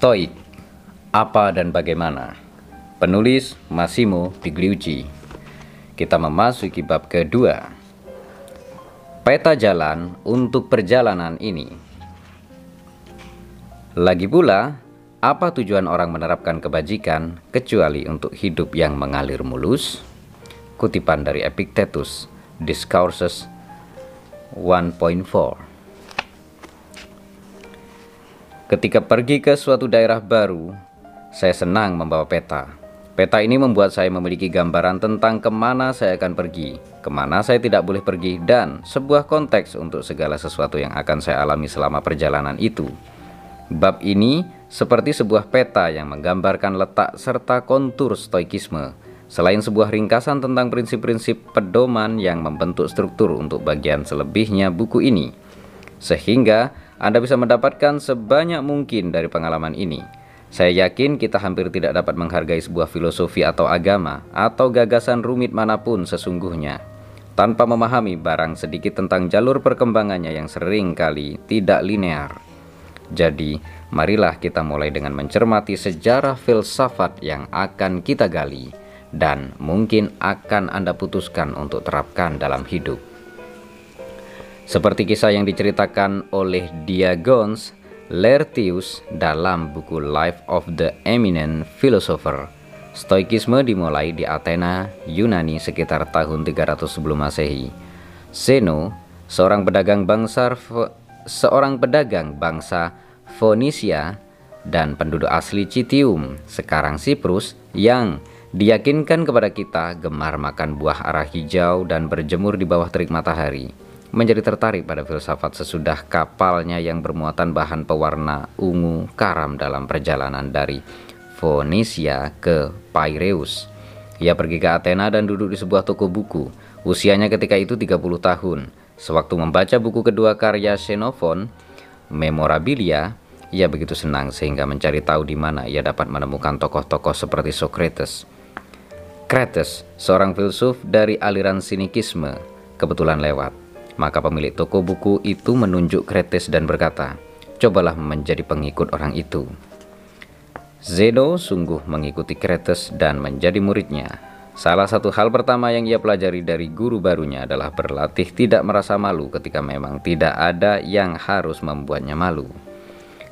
Stoik Apa dan Bagaimana? Penulis Massimo Pigliucci. Kita memasuki bab kedua. Peta jalan untuk perjalanan ini. Lagi pula, apa tujuan orang menerapkan kebajikan kecuali untuk hidup yang mengalir mulus? Kutipan dari Epictetus, Discourses 1.4 Ketika pergi ke suatu daerah baru, saya senang membawa peta. Peta ini membuat saya memiliki gambaran tentang ke mana saya akan pergi, ke mana saya tidak boleh pergi, dan sebuah konteks untuk segala sesuatu yang akan saya alami selama perjalanan itu. Bab ini seperti sebuah peta yang menggambarkan letak serta kontur stoikisme, selain sebuah ringkasan tentang prinsip-prinsip pedoman yang membentuk struktur untuk bagian selebihnya buku ini. Sehingga anda bisa mendapatkan sebanyak mungkin dari pengalaman ini. Saya yakin kita hampir tidak dapat menghargai sebuah filosofi atau agama atau gagasan rumit mana pun sesungguhnya tanpa memahami barang sedikit tentang jalur perkembangannya yang sering kali tidak linear. Jadi, marilah kita mulai dengan mencermati sejarah filsafat yang akan kita gali dan mungkin akan Anda putuskan untuk terapkan dalam hidup. Seperti kisah yang diceritakan oleh Diagoras Laertius dalam buku Life of the Eminent Philosopher. Stoikisme dimulai di Athena, Yunani sekitar tahun 300 sebelum Masehi. Zeno, seorang pedagang bangsa seorang pedagang bangsa Fonisia dan penduduk asli Citium, sekarang Siprus, yang diyakinkan kepada kita gemar makan buah arah hijau dan berjemur di bawah terik matahari menjadi tertarik pada filsafat sesudah kapalnya yang bermuatan bahan pewarna ungu karam dalam perjalanan dari Phoenicia ke Piraeus. Ia pergi ke Athena dan duduk di sebuah toko buku. Usianya ketika itu 30 tahun. Sewaktu membaca buku kedua karya Xenophon, Memorabilia, ia begitu senang sehingga mencari tahu di mana ia dapat menemukan tokoh-tokoh seperti Socrates. Krates, seorang filsuf dari aliran sinikisme, kebetulan lewat. Maka pemilik toko buku itu menunjuk Kretes dan berkata, Cobalah menjadi pengikut orang itu. Zeno sungguh mengikuti Kretes dan menjadi muridnya. Salah satu hal pertama yang ia pelajari dari guru barunya adalah berlatih tidak merasa malu ketika memang tidak ada yang harus membuatnya malu.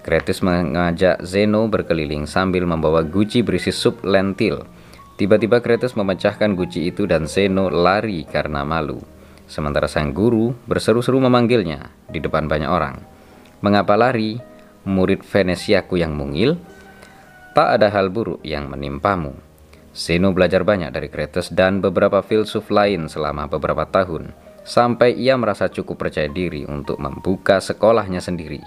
Kretes mengajak Zeno berkeliling sambil membawa guci berisi sup lentil. Tiba-tiba Kretes memecahkan guci itu dan Zeno lari karena malu. Sementara sang guru berseru-seru memanggilnya di depan banyak orang. Mengapa lari, murid Venesiaku yang mungil? Tak ada hal buruk yang menimpamu. Zeno belajar banyak dari Kretes dan beberapa filsuf lain selama beberapa tahun, sampai ia merasa cukup percaya diri untuk membuka sekolahnya sendiri.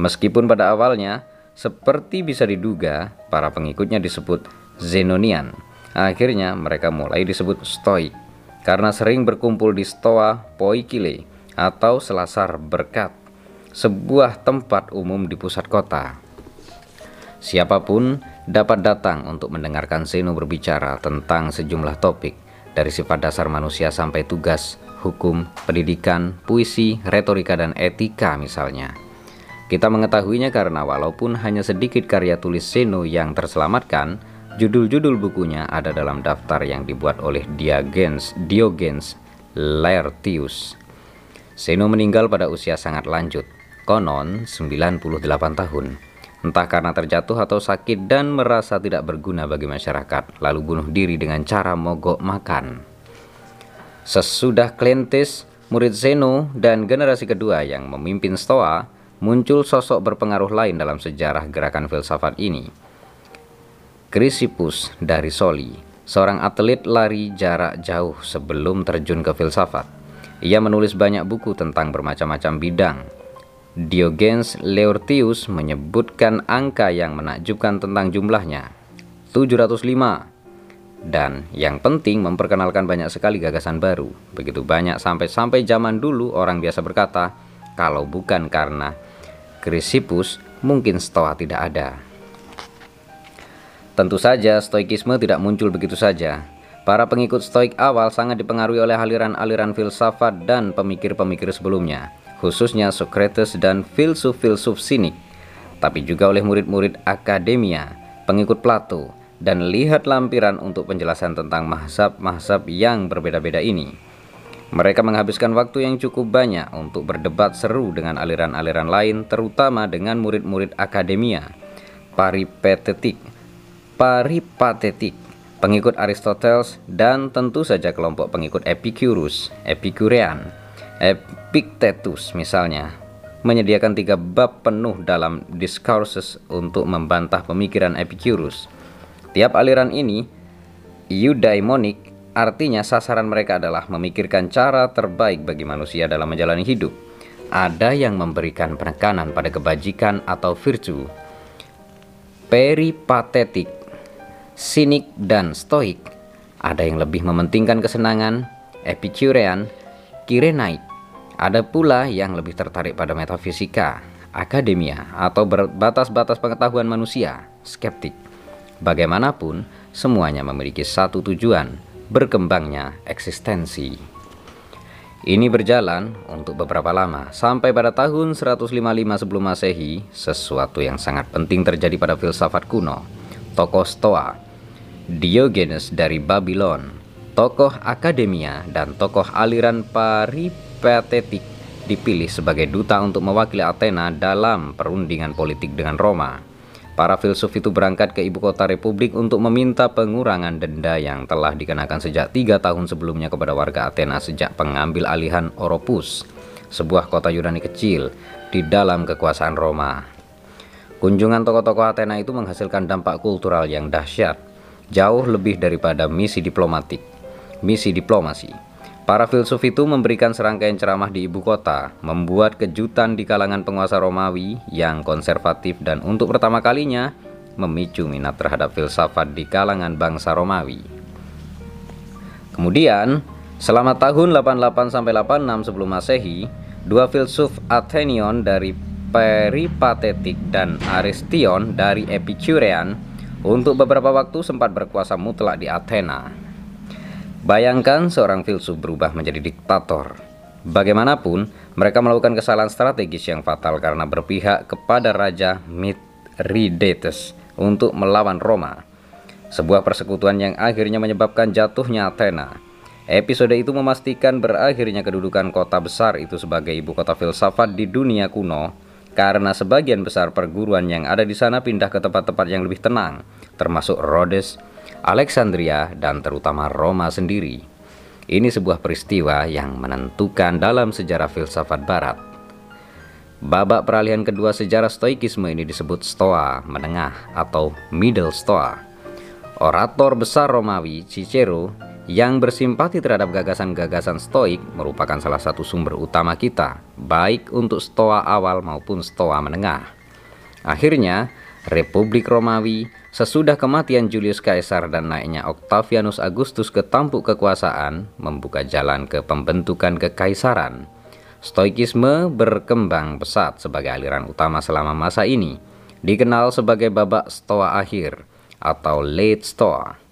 Meskipun pada awalnya, seperti bisa diduga, para pengikutnya disebut Zenonian. Akhirnya mereka mulai disebut Stoik karena sering berkumpul di Stoa Poikile atau Selasar Berkat, sebuah tempat umum di pusat kota. Siapa pun dapat datang untuk mendengarkan Zeno berbicara tentang sejumlah topik, dari sifat dasar manusia sampai tugas, hukum, pendidikan, puisi, retorika, dan etika misalnya. Kita mengetahuinya karena walaupun hanya sedikit karya tulis Zeno yang terselamatkan, Judul-judul bukunya ada dalam daftar yang dibuat oleh Diogenes, Diogenes Laertius. Zeno meninggal pada usia sangat lanjut. konon 98 tahun. Entah karena terjatuh atau sakit dan merasa tidak berguna bagi masyarakat, lalu bunuh diri dengan cara mogok makan. Sesudah Cleantis, murid Zeno dan generasi kedua yang memimpin Stoa, muncul sosok berpengaruh lain dalam sejarah gerakan filsafat ini. Chrysippus dari Soli, seorang atlet lari jarak jauh sebelum terjun ke filsafat. Ia menulis banyak buku tentang bermacam-macam bidang. Diogenes Laertius menyebutkan angka yang menakjubkan tentang jumlahnya, 705. Dan yang penting memperkenalkan banyak sekali gagasan baru. Begitu banyak sampai-sampai zaman dulu orang biasa berkata, kalau bukan karena Chrysippus, mungkin Stoa tidak ada. Tentu saja, Stoikisme tidak muncul begitu saja. Para pengikut Stoik awal sangat dipengaruhi oleh aliran-aliran filsafat dan pemikir-pemikir sebelumnya, khususnya Socrates dan filsuf-filsuf sinik, tapi juga oleh murid-murid akademia, pengikut Plato, dan lihat lampiran untuk penjelasan tentang mahsab-mahsab yang berbeda-beda ini. Mereka menghabiskan waktu yang cukup banyak untuk berdebat seru dengan aliran-aliran lain, terutama dengan murid-murid akademia, paripatetik, paripatetik, pengikut Aristoteles, dan tentu saja kelompok pengikut Epicurus, Epicurean, Epictetus misalnya, menyediakan tiga bab penuh dalam Discourses untuk membantah pemikiran Epicurus. Tiap aliran ini, eudaimonik, artinya sasaran mereka adalah memikirkan cara terbaik bagi manusia dalam menjalani hidup. Ada yang memberikan penekanan pada kebajikan atau virtue. Peripatetik sinik, dan stoik. Ada yang lebih mementingkan kesenangan, epicurean, kirenaik. Ada pula yang lebih tertarik pada metafisika, akademia, atau batas-batas pengetahuan manusia, skeptik. Bagaimanapun, semuanya memiliki satu tujuan, berkembangnya eksistensi. Ini berjalan untuk beberapa lama, sampai pada tahun 155 sebelum masehi, sesuatu yang sangat penting terjadi pada filsafat kuno. Tokoh Stoa, Diogenes dari Babylon, tokoh akademia dan tokoh aliran paripatetik dipilih sebagai duta untuk mewakili Athena dalam perundingan politik dengan Roma. Para filsuf itu berangkat ke ibu kota republik untuk meminta pengurangan denda yang telah dikenakan sejak tiga tahun sebelumnya kepada warga Athena sejak pengambil alihan Oropus, sebuah kota Yunani kecil di dalam kekuasaan Roma. Kunjungan tokoh-tokoh Athena itu menghasilkan dampak kultural yang dahsyat jauh lebih daripada misi diplomatik, misi diplomasi. Para filsuf itu memberikan serangkaian ceramah di ibu kota, membuat kejutan di kalangan penguasa Romawi yang konservatif dan untuk pertama kalinya memicu minat terhadap filsafat di kalangan bangsa Romawi. Kemudian, selama tahun 88 sampai 86 sebelum Masehi, dua filsuf Athenion dari Peripatetik dan Aristion dari Epicurean untuk beberapa waktu sempat berkuasa mutlak di Athena. Bayangkan seorang filsuf berubah menjadi diktator. Bagaimanapun, mereka melakukan kesalahan strategis yang fatal karena berpihak kepada Raja Mithridates untuk melawan Roma. Sebuah persekutuan yang akhirnya menyebabkan jatuhnya Athena. Episode itu memastikan berakhirnya kedudukan kota besar itu sebagai ibu kota filsafat di dunia kuno karena sebagian besar perguruan yang ada di sana pindah ke tempat-tempat yang lebih tenang, termasuk Rhodes, Alexandria, dan terutama Roma sendiri. Ini sebuah peristiwa yang menentukan dalam sejarah filsafat barat. Babak peralihan kedua sejarah stoikisme ini disebut Stoa menengah atau Middle Stoa. Orator besar Romawi Cicero yang bersimpati terhadap gagasan-gagasan stoik merupakan salah satu sumber utama kita, baik untuk stoa awal maupun stoa menengah. Akhirnya, Republik Romawi sesudah kematian Julius Caesar dan naiknya Octavianus Augustus ke tampuk kekuasaan membuka jalan ke pembentukan kekaisaran. Stoikisme berkembang pesat sebagai aliran utama selama masa ini, dikenal sebagai babak stoa akhir atau late stoa.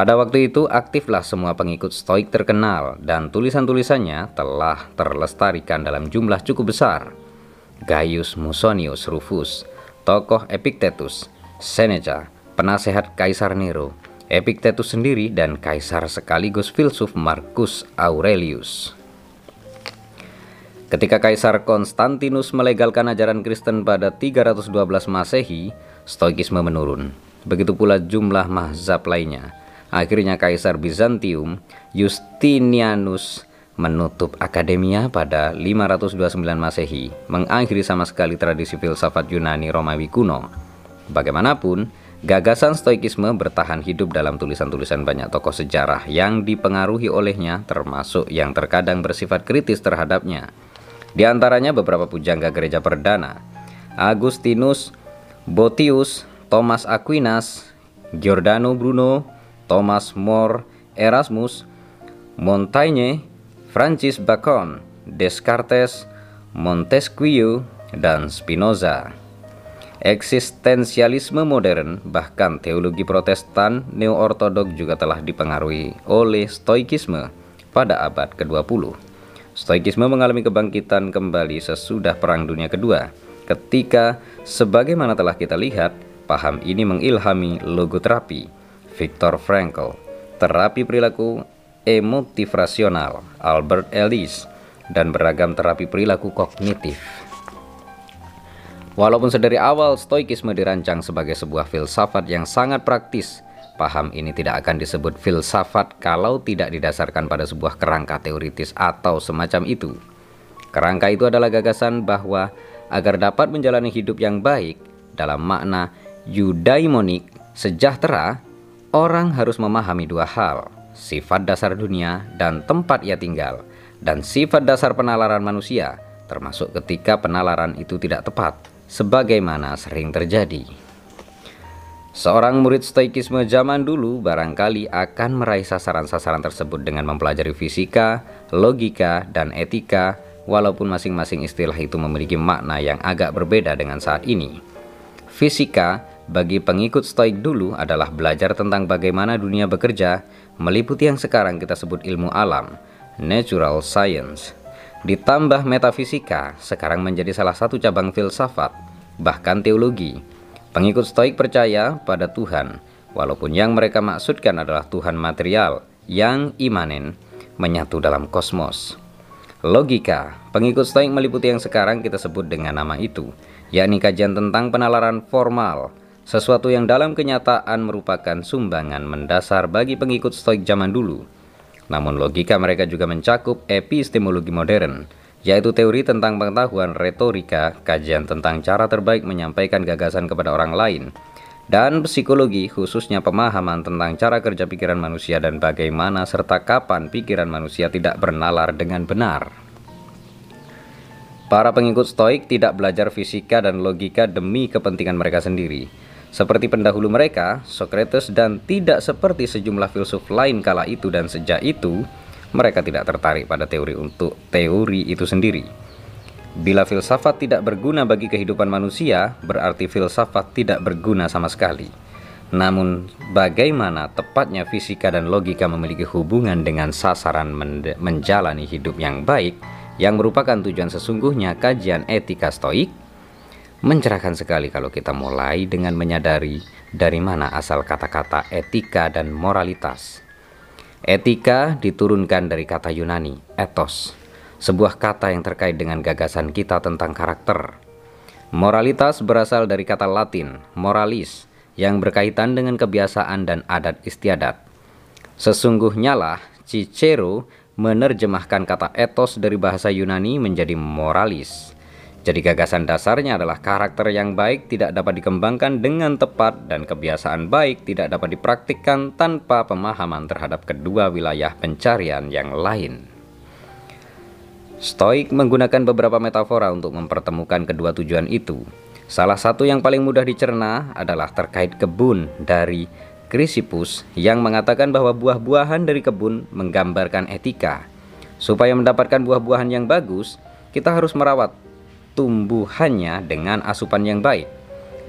Pada waktu itu aktiflah semua pengikut stoik terkenal dan tulisan-tulisannya telah terlestarikan dalam jumlah cukup besar. Gaius Musonius Rufus, tokoh Epictetus, Seneca, penasehat Kaisar Nero, Epictetus sendiri dan kaisar sekaligus filsuf Marcus Aurelius. Ketika Kaisar Konstantinus melegalkan ajaran Kristen pada 312 Masehi, Stoikisme menurun. Begitu pula jumlah mazhab lainnya. Akhirnya Kaisar Bizantium, Justinianus menutup akademia pada 529 Masehi, mengakhiri sama sekali tradisi filsafat Yunani Romawi kuno. Bagaimanapun, gagasan Stoikisme bertahan hidup dalam tulisan-tulisan banyak tokoh sejarah yang dipengaruhi olehnya, termasuk yang terkadang bersifat kritis terhadapnya. Di antaranya beberapa pujangga gereja perdana, Agustinus, Botius, Thomas Aquinas, Giordano Bruno, Thomas More, Erasmus, Montaigne, Francis Bacon, Descartes, Montesquieu, dan Spinoza. Eksistensialisme modern, bahkan teologi protestan neo-ortodok juga telah dipengaruhi oleh stoikisme pada abad ke-20. Stoikisme mengalami kebangkitan kembali sesudah Perang Dunia Kedua, ketika sebagaimana telah kita lihat, paham ini mengilhami logoterapi, Viktor Frankl, terapi perilaku emotif rasional, Albert Ellis, dan beragam terapi perilaku kognitif. Walaupun sedari awal stoikisme dirancang sebagai sebuah filsafat yang sangat praktis, Paham ini tidak akan disebut filsafat kalau tidak didasarkan pada sebuah kerangka teoritis atau semacam itu. Kerangka itu adalah gagasan bahwa agar dapat menjalani hidup yang baik dalam makna eudaimonik sejahtera, orang harus memahami dua hal, sifat dasar dunia dan tempat ia tinggal, dan sifat dasar penalaran manusia, termasuk ketika penalaran itu tidak tepat, sebagaimana sering terjadi. Seorang murid stoikisme zaman dulu barangkali akan meraih sasaran-sasaran tersebut dengan mempelajari fisika, logika, dan etika, walaupun masing-masing istilah itu memiliki makna yang agak berbeda dengan saat ini. Fisika bagi pengikut stoik dulu adalah belajar tentang bagaimana dunia bekerja, meliputi yang sekarang kita sebut ilmu alam, natural science. Ditambah metafisika, sekarang menjadi salah satu cabang filsafat, bahkan teologi Pengikut Stoik percaya pada Tuhan, walaupun yang mereka maksudkan adalah Tuhan material yang imanen menyatu dalam kosmos. Logika, pengikut Stoik meliputi yang sekarang kita sebut dengan nama itu, yakni kajian tentang penalaran formal, sesuatu yang dalam kenyataan merupakan sumbangan mendasar bagi pengikut Stoik zaman dulu. Namun logika mereka juga mencakup epistemologi modern, yaitu teori tentang pengetahuan retorika, kajian tentang cara terbaik menyampaikan gagasan kepada orang lain, dan psikologi khususnya pemahaman tentang cara kerja pikiran manusia dan bagaimana serta kapan pikiran manusia tidak bernalar dengan benar. Para pengikut Stoik tidak belajar fisika dan logika demi kepentingan mereka sendiri. Seperti pendahulu mereka, Socrates dan tidak seperti sejumlah filsuf lain kala itu dan sejak itu, mereka tidak tertarik pada teori untuk teori itu sendiri. Bila filsafat tidak berguna bagi kehidupan manusia, berarti filsafat tidak berguna sama sekali. Namun, bagaimana tepatnya fisika dan logika memiliki hubungan dengan sasaran menjalani hidup yang baik, yang merupakan tujuan sesungguhnya kajian etika stoik? Mencerahkan sekali kalau kita mulai dengan menyadari dari mana asal kata-kata etika dan moralitas. Etika diturunkan dari kata Yunani, ethos, sebuah kata yang terkait dengan gagasan kita tentang karakter. Moralitas berasal dari kata Latin, moralis, yang berkaitan dengan kebiasaan dan adat istiadat. Sesungguhnya lah Cicero menerjemahkan kata ethos dari bahasa Yunani menjadi moralis, jadi gagasan dasarnya adalah karakter yang baik tidak dapat dikembangkan dengan tepat dan kebiasaan baik tidak dapat dipraktikkan tanpa pemahaman terhadap kedua wilayah pencarian yang lain. Stoik menggunakan beberapa metafora untuk mempertemukan kedua tujuan itu. Salah satu yang paling mudah dicerna adalah terkait kebun dari Chrysippus yang mengatakan bahwa buah-buahan dari kebun menggambarkan etika. Supaya mendapatkan buah-buahan yang bagus, kita harus merawat tumbuhannya dengan asupan yang baik.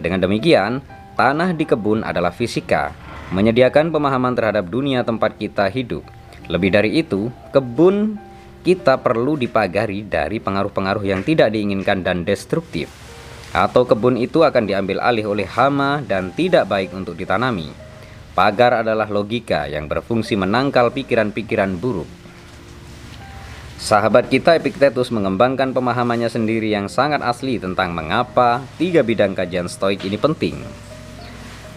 Dengan demikian, tanah di kebun adalah fisika, menyediakan pemahaman terhadap dunia tempat kita hidup. Lebih dari itu, kebun kita perlu dipagari dari pengaruh-pengaruh yang tidak diinginkan dan destruktif. Atau kebun itu akan diambil alih oleh hama dan tidak baik untuk ditanami. Pagar adalah logika yang berfungsi menangkal pikiran-pikiran buruk Sahabat kita Epictetus mengembangkan pemahamannya sendiri yang sangat asli tentang mengapa tiga bidang kajian stoik ini penting.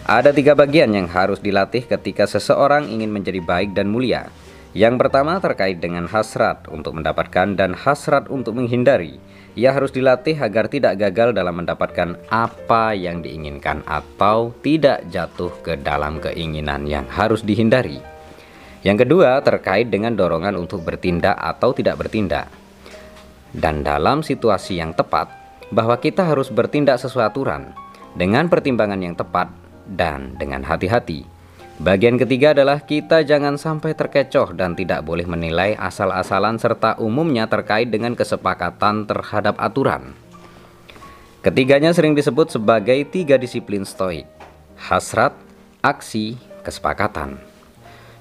Ada tiga bagian yang harus dilatih ketika seseorang ingin menjadi baik dan mulia. Yang pertama terkait dengan hasrat untuk mendapatkan dan hasrat untuk menghindari. Ia harus dilatih agar tidak gagal dalam mendapatkan apa yang diinginkan atau tidak jatuh ke dalam keinginan yang harus dihindari. Yang kedua terkait dengan dorongan untuk bertindak atau tidak bertindak. Dan dalam situasi yang tepat, bahwa kita harus bertindak sesuai aturan dengan pertimbangan yang tepat dan dengan hati-hati. Bagian ketiga adalah kita jangan sampai terkecoh dan tidak boleh menilai asal-asalan serta umumnya terkait dengan kesepakatan terhadap aturan. Ketiganya sering disebut sebagai tiga disiplin stoik: hasrat, aksi, kesepakatan.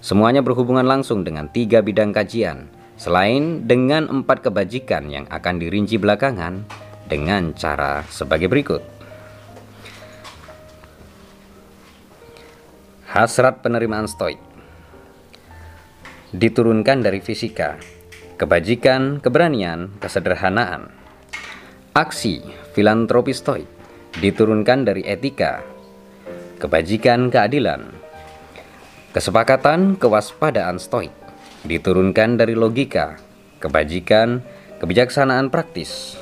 Semuanya berhubungan langsung dengan tiga bidang kajian, selain dengan empat kebajikan yang akan dirinci belakangan dengan cara sebagai berikut. Hasrat penerimaan stoik diturunkan dari fisika, kebajikan, keberanian, kesederhanaan. Aksi filantropi stoik diturunkan dari etika, kebajikan, keadilan, Kesepakatan kewaspadaan stoik diturunkan dari logika, kebajikan, kebijaksanaan praktis.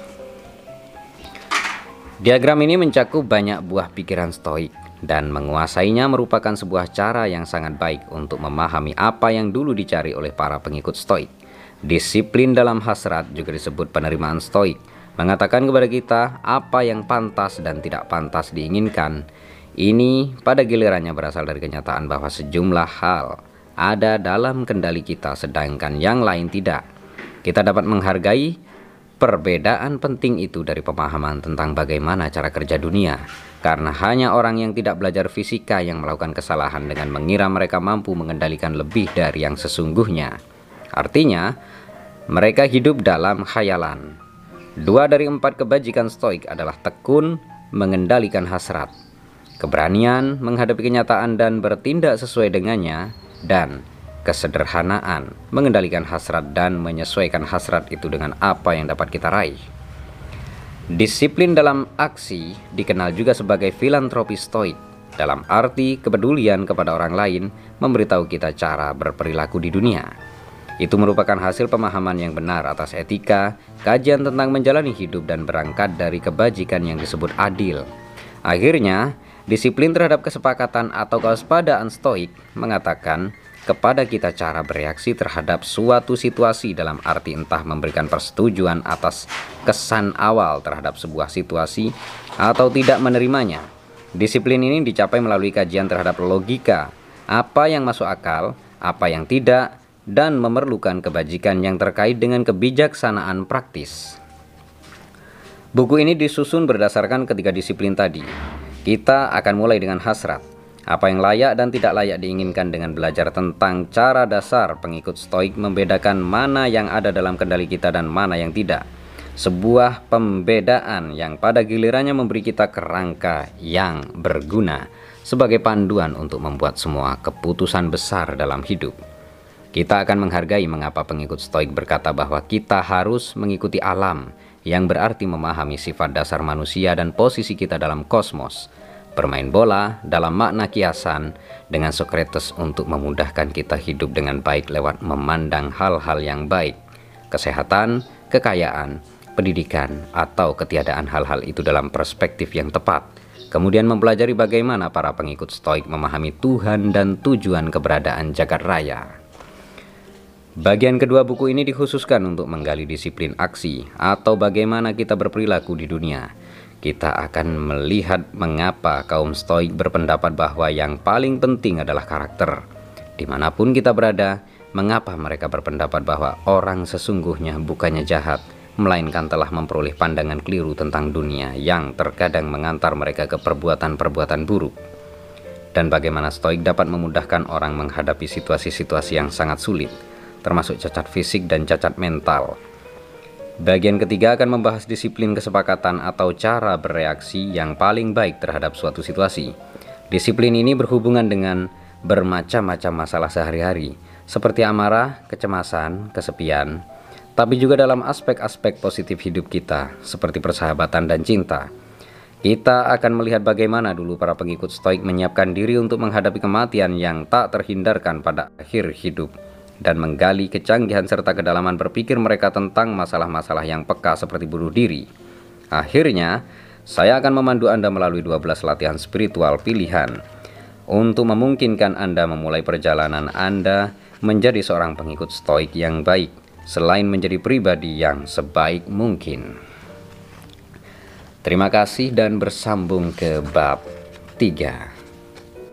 Diagram ini mencakup banyak buah pikiran stoik dan menguasainya merupakan sebuah cara yang sangat baik untuk memahami apa yang dulu dicari oleh para pengikut stoik. Disiplin dalam hasrat juga disebut penerimaan stoik, mengatakan kepada kita apa yang pantas dan tidak pantas diinginkan ini pada gilirannya berasal dari kenyataan bahwa sejumlah hal ada dalam kendali kita sedangkan yang lain tidak. Kita dapat menghargai perbedaan penting itu dari pemahaman tentang bagaimana cara kerja dunia. Karena hanya orang yang tidak belajar fisika yang melakukan kesalahan dengan mengira mereka mampu mengendalikan lebih dari yang sesungguhnya. Artinya, mereka hidup dalam khayalan. Dua dari empat kebajikan stoik adalah tekun mengendalikan hasrat keberanian menghadapi kenyataan dan bertindak sesuai dengannya, dan kesederhanaan mengendalikan hasrat dan menyesuaikan hasrat itu dengan apa yang dapat kita raih. Disiplin dalam aksi dikenal juga sebagai filantropi stoik, dalam arti kepedulian kepada orang lain memberitahu kita cara berperilaku di dunia. Itu merupakan hasil pemahaman yang benar atas etika, kajian tentang menjalani hidup dan berangkat dari kebajikan yang disebut adil. Akhirnya, Disiplin terhadap kesepakatan atau kewaspadaan stoik mengatakan kepada kita cara bereaksi terhadap suatu situasi dalam arti entah memberikan persetujuan atas kesan awal terhadap sebuah situasi atau tidak menerimanya. Disiplin ini dicapai melalui kajian terhadap logika, apa yang masuk akal, apa yang tidak, dan memerlukan kebajikan yang terkait dengan kebijaksanaan praktis. Buku ini disusun berdasarkan ketiga disiplin tadi, kita akan mulai dengan hasrat, apa yang layak dan tidak layak diinginkan dengan belajar tentang cara dasar pengikut stoik membedakan mana yang ada dalam kendali kita dan mana yang tidak. Sebuah pembedaan yang pada gilirannya memberi kita kerangka yang berguna sebagai panduan untuk membuat semua keputusan besar dalam hidup. Kita akan menghargai mengapa pengikut stoik berkata bahwa kita harus mengikuti alam, yang berarti memahami sifat dasar manusia dan posisi kita dalam kosmos. Bermain bola dalam makna kiasan dengan Socrates untuk memudahkan kita hidup dengan baik lewat memandang hal-hal yang baik, kesehatan, kekayaan, pendidikan, atau ketiadaan hal-hal itu dalam perspektif yang tepat. Kemudian mempelajari bagaimana para pengikut Stoik memahami Tuhan dan tujuan keberadaan jagat raya. Bagian kedua buku ini dikhususkan untuk menggali disiplin aksi atau bagaimana kita berperilaku di dunia. Kita akan melihat mengapa kaum stoik berpendapat bahwa yang paling penting adalah karakter. Di mana pun kita berada, mengapa mereka berpendapat bahwa orang sesungguhnya bukannya jahat, melainkan telah memperoleh pandangan keliru tentang dunia yang terkadang mengantar mereka ke perbuatan-perbuatan buruk. Dan bagaimana stoik dapat memudahkan orang menghadapi situasi-situasi yang sangat sulit, termasuk cacat fisik dan cacat mental. Bagian ketiga akan membahas disiplin kesepakatan atau cara bereaksi yang paling baik terhadap suatu situasi. Disiplin ini berhubungan dengan bermacam-macam masalah sehari-hari, seperti amarah, kecemasan, kesepian, tapi juga dalam aspek-aspek positif hidup kita, seperti persahabatan dan cinta. Kita akan melihat bagaimana dulu para pengikut Stoik menyiapkan diri untuk menghadapi kematian yang tak terhindarkan pada akhir hidup dan menggali kecanggihan serta kedalaman berpikir mereka tentang masalah-masalah yang peka seperti bunuh diri. Akhirnya, saya akan memandu Anda melalui 12 latihan spiritual pilihan untuk memungkinkan Anda memulai perjalanan Anda menjadi seorang pengikut Stoik yang baik selain menjadi pribadi yang sebaik mungkin. Terima kasih dan bersambung ke bab 3.